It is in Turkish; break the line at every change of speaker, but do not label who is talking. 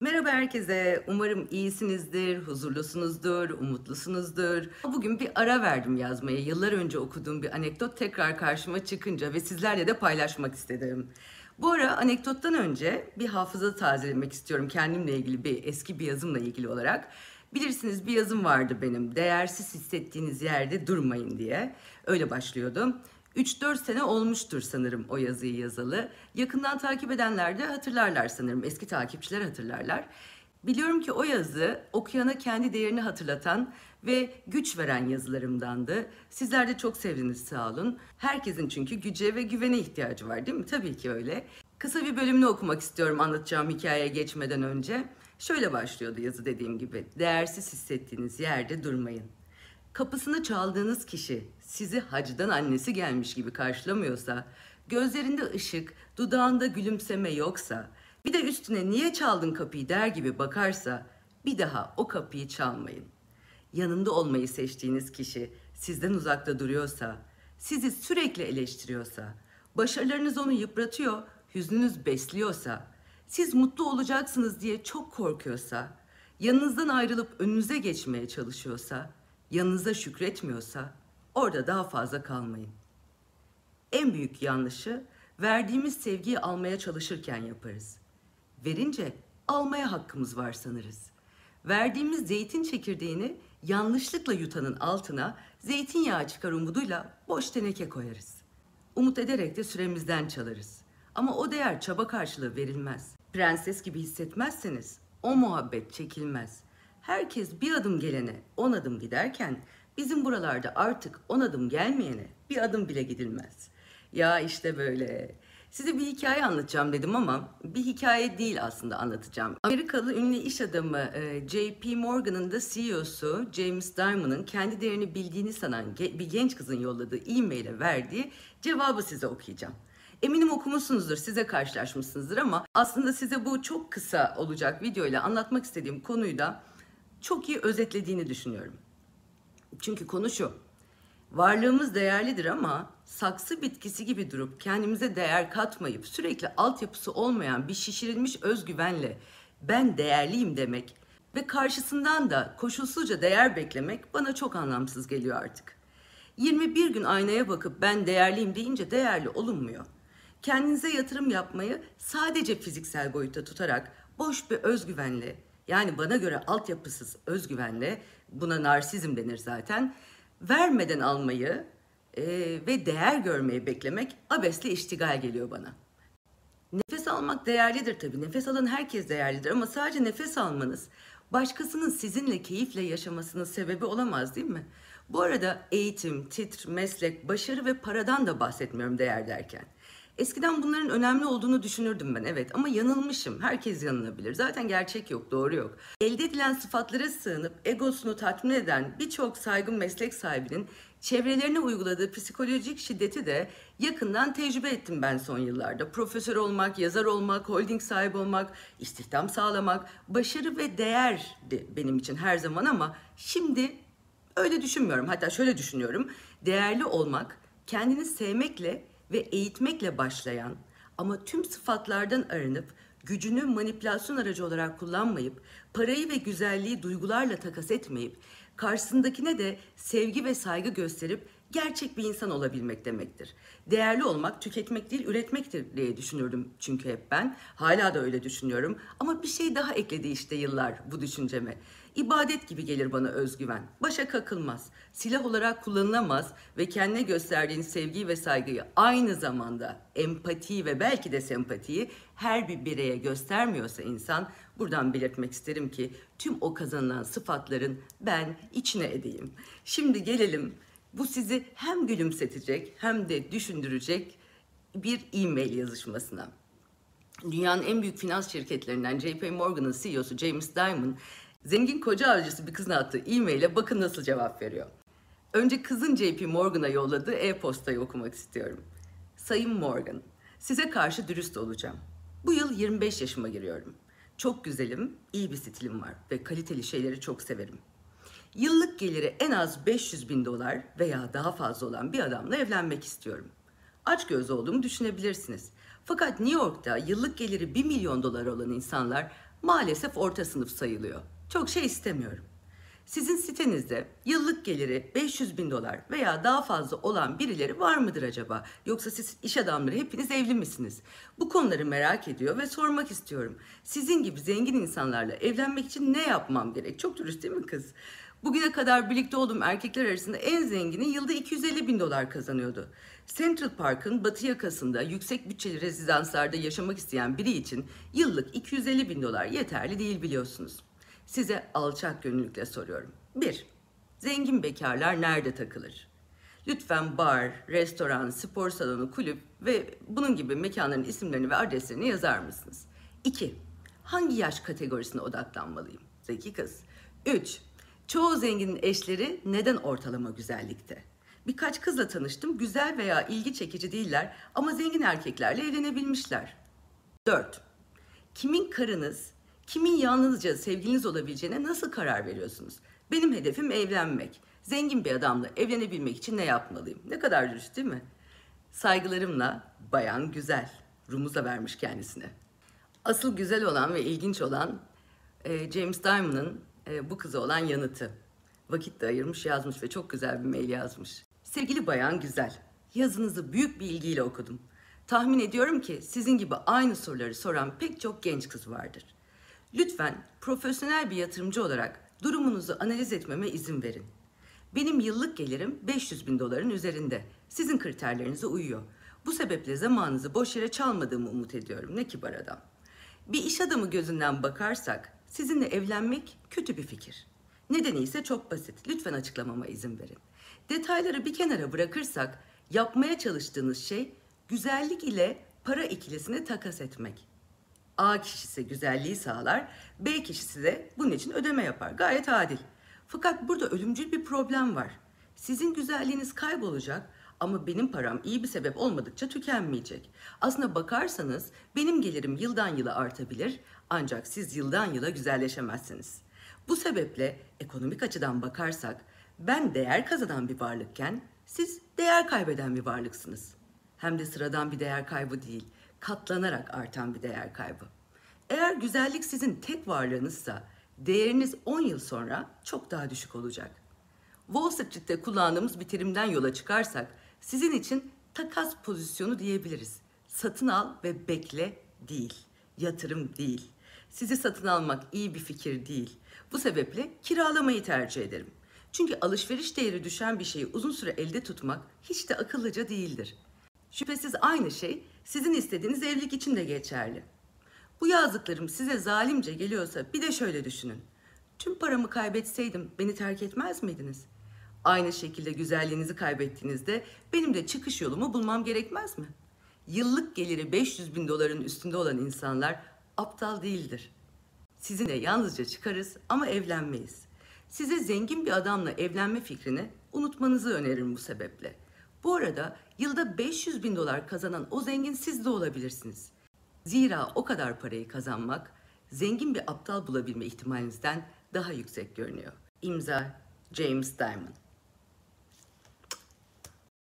Merhaba herkese. Umarım iyisinizdir, huzurlusunuzdur, umutlusunuzdur. Bugün bir ara verdim yazmaya. Yıllar önce okuduğum bir anekdot tekrar karşıma çıkınca ve sizlerle de paylaşmak istedim. Bu ara anekdottan önce bir hafıza tazelemek istiyorum kendimle ilgili bir eski bir yazımla ilgili olarak. Bilirsiniz bir yazım vardı benim. Değersiz hissettiğiniz yerde durmayın diye. Öyle başlıyordu. 3-4 sene olmuştur sanırım o yazıyı yazalı. Yakından takip edenler de hatırlarlar sanırım. Eski takipçiler hatırlarlar. Biliyorum ki o yazı okuyana kendi değerini hatırlatan ve güç veren yazılarımdandı. Sizler de çok sevdiniz sağ olun. Herkesin çünkü güce ve güvene ihtiyacı var değil mi? Tabii ki öyle. Kısa bir bölümünü okumak istiyorum anlatacağım hikayeye geçmeden önce. Şöyle başlıyordu yazı dediğim gibi. Değersiz hissettiğiniz yerde durmayın. Kapısını çaldığınız kişi sizi hacdan annesi gelmiş gibi karşılamıyorsa, gözlerinde ışık, dudağında gülümseme yoksa, bir de üstüne niye çaldın kapıyı der gibi bakarsa, bir daha o kapıyı çalmayın. Yanında olmayı seçtiğiniz kişi sizden uzakta duruyorsa, sizi sürekli eleştiriyorsa, başarılarınız onu yıpratıyor, hüznünüz besliyorsa, siz mutlu olacaksınız diye çok korkuyorsa, yanınızdan ayrılıp önünüze geçmeye çalışıyorsa, yanınıza şükretmiyorsa orada daha fazla kalmayın. En büyük yanlışı verdiğimiz sevgiyi almaya çalışırken yaparız. Verince almaya hakkımız var sanırız. Verdiğimiz zeytin çekirdeğini yanlışlıkla yutanın altına zeytinyağı çıkar umuduyla boş teneke koyarız. Umut ederek de süremizden çalarız. Ama o değer çaba karşılığı verilmez. Prenses gibi hissetmezseniz o muhabbet çekilmez. Herkes bir adım gelene on adım giderken bizim buralarda artık on adım gelmeyene bir adım bile gidilmez. Ya işte böyle. Size bir hikaye anlatacağım dedim ama bir hikaye değil aslında anlatacağım. Amerikalı ünlü iş adamı e, JP Morgan'ın da CEO'su James Dimon'ın kendi değerini bildiğini sanan bir genç kızın yolladığı e-mail'e verdiği cevabı size okuyacağım. Eminim okumuşsunuzdur, size karşılaşmışsınızdır ama aslında size bu çok kısa olacak videoyla anlatmak istediğim konuyu da çok iyi özetlediğini düşünüyorum. Çünkü konu şu. Varlığımız değerlidir ama saksı bitkisi gibi durup kendimize değer katmayıp sürekli altyapısı olmayan bir şişirilmiş özgüvenle ben değerliyim demek ve karşısından da koşulsuzca değer beklemek bana çok anlamsız geliyor artık. 21 gün aynaya bakıp ben değerliyim deyince değerli olunmuyor. Kendinize yatırım yapmayı sadece fiziksel boyutta tutarak boş bir özgüvenle yani bana göre altyapısız özgüvenle buna narsizm denir zaten. Vermeden almayı e, ve değer görmeyi beklemek abesle iştigal geliyor bana. Nefes almak değerlidir tabii. Nefes alan herkes değerlidir ama sadece nefes almanız başkasının sizinle keyifle yaşamasının sebebi olamaz değil mi? Bu arada eğitim, titr, meslek, başarı ve paradan da bahsetmiyorum değer derken. Eskiden bunların önemli olduğunu düşünürdüm ben evet ama yanılmışım. Herkes yanılabilir. Zaten gerçek yok, doğru yok. Elde edilen sıfatlara sığınıp egosunu tatmin eden birçok saygın meslek sahibinin çevrelerine uyguladığı psikolojik şiddeti de yakından tecrübe ettim ben son yıllarda. Profesör olmak, yazar olmak, holding sahibi olmak, istihdam sağlamak, başarı ve değer de benim için her zaman ama şimdi öyle düşünmüyorum. Hatta şöyle düşünüyorum. Değerli olmak kendini sevmekle ve eğitmekle başlayan ama tüm sıfatlardan arınıp gücünü manipülasyon aracı olarak kullanmayıp parayı ve güzelliği duygularla takas etmeyip karşısındakine de sevgi ve saygı gösterip gerçek bir insan olabilmek demektir. Değerli olmak tüketmek değil üretmektir diye düşünürdüm çünkü hep ben. Hala da öyle düşünüyorum ama bir şey daha ekledi işte yıllar bu düşünceme. İbadet gibi gelir bana özgüven. Başa kakılmaz, silah olarak kullanılamaz ve kendine gösterdiğin sevgiyi ve saygıyı aynı zamanda empatiyi ve belki de sempatiyi her bir bireye göstermiyorsa insan buradan belirtmek isterim ki tüm o kazanılan sıfatların ben içine edeyim. Şimdi gelelim bu sizi hem gülümsetecek hem de düşündürecek bir e-mail yazışmasına. Dünyanın en büyük finans şirketlerinden JP Morgan'ın CEO'su James Dimon Zengin koca avcısı bir kızın attığı e-maile bakın nasıl cevap veriyor. Önce kızın JP Morgan'a yolladığı e-postayı okumak istiyorum. Sayın Morgan, size karşı dürüst olacağım. Bu yıl 25 yaşıma giriyorum. Çok güzelim, iyi bir stilim var ve kaliteli şeyleri çok severim. Yıllık geliri en az 500 bin dolar veya daha fazla olan bir adamla evlenmek istiyorum. Aç göz olduğumu düşünebilirsiniz. Fakat New York'ta yıllık geliri 1 milyon dolar olan insanlar maalesef orta sınıf sayılıyor. Çok şey istemiyorum. Sizin sitenizde yıllık geliri 500 bin dolar veya daha fazla olan birileri var mıdır acaba? Yoksa siz iş adamları hepiniz evli misiniz? Bu konuları merak ediyor ve sormak istiyorum. Sizin gibi zengin insanlarla evlenmek için ne yapmam gerek? Çok dürüst değil mi kız? Bugüne kadar birlikte olduğum erkekler arasında en zengini yılda 250 bin dolar kazanıyordu. Central Park'ın batı yakasında yüksek bütçeli rezidanslarda yaşamak isteyen biri için yıllık 250 bin dolar yeterli değil biliyorsunuz. Size alçak gönüllükle soruyorum. 1. Zengin bekarlar nerede takılır? Lütfen bar, restoran, spor salonu, kulüp ve bunun gibi mekanların isimlerini ve adreslerini yazar mısınız? 2. Hangi yaş kategorisine odaklanmalıyım? Zeki kız. 3. Çoğu zenginin eşleri neden ortalama güzellikte? Birkaç kızla tanıştım. Güzel veya ilgi çekici değiller ama zengin erkeklerle evlenebilmişler. 4. Kimin karınız, kimin yalnızca sevgiliniz olabileceğine nasıl karar veriyorsunuz? Benim hedefim evlenmek. Zengin bir adamla evlenebilmek için ne yapmalıyım? Ne kadar dürüst değil mi? Saygılarımla bayan güzel. Rumuz da vermiş kendisine. Asıl güzel olan ve ilginç olan e, James Diamond'ın e, bu kıza olan yanıtı. Vakit de ayırmış yazmış ve çok güzel bir mail yazmış. Sevgili bayan güzel, yazınızı büyük bir ilgiyle okudum. Tahmin ediyorum ki sizin gibi aynı soruları soran pek çok genç kız vardır. Lütfen profesyonel bir yatırımcı olarak durumunuzu analiz etmeme izin verin. Benim yıllık gelirim 500 bin doların üzerinde. Sizin kriterlerinize uyuyor. Bu sebeple zamanınızı boş yere çalmadığımı umut ediyorum. Ne kibar adam. Bir iş adamı gözünden bakarsak sizinle evlenmek kötü bir fikir. Nedeni ise çok basit. Lütfen açıklamama izin verin. Detayları bir kenara bırakırsak yapmaya çalıştığınız şey güzellik ile para ikilisini takas etmek. A kişisi güzelliği sağlar, B kişisi de bunun için ödeme yapar. Gayet adil. Fakat burada ölümcül bir problem var. Sizin güzelliğiniz kaybolacak ama benim param iyi bir sebep olmadıkça tükenmeyecek. Aslına bakarsanız benim gelirim yıldan yıla artabilir ancak siz yıldan yıla güzelleşemezsiniz. Bu sebeple ekonomik açıdan bakarsak ben değer kazanan bir varlıkken siz değer kaybeden bir varlıksınız. Hem de sıradan bir değer kaybı değil, katlanarak artan bir değer kaybı. Eğer güzellik sizin tek varlığınızsa değeriniz 10 yıl sonra çok daha düşük olacak. Wall Street'te kullandığımız bir terimden yola çıkarsak sizin için takas pozisyonu diyebiliriz. Satın al ve bekle değil, yatırım değil. Sizi satın almak iyi bir fikir değil. Bu sebeple kiralamayı tercih ederim. Çünkü alışveriş değeri düşen bir şeyi uzun süre elde tutmak hiç de akıllıca değildir. Şüphesiz aynı şey sizin istediğiniz evlilik için de geçerli. Bu yazdıklarım size zalimce geliyorsa bir de şöyle düşünün. Tüm paramı kaybetseydim beni terk etmez miydiniz? Aynı şekilde güzelliğinizi kaybettiğinizde benim de çıkış yolumu bulmam gerekmez mi? Yıllık geliri 500 bin doların üstünde olan insanlar aptal değildir. Sizinle yalnızca çıkarız ama evlenmeyiz. Size zengin bir adamla evlenme fikrini unutmanızı öneririm bu sebeple. Bu arada yılda 500 bin dolar kazanan o zengin siz de olabilirsiniz. Zira o kadar parayı kazanmak zengin bir aptal bulabilme ihtimalinizden daha yüksek görünüyor. İmza James Diamond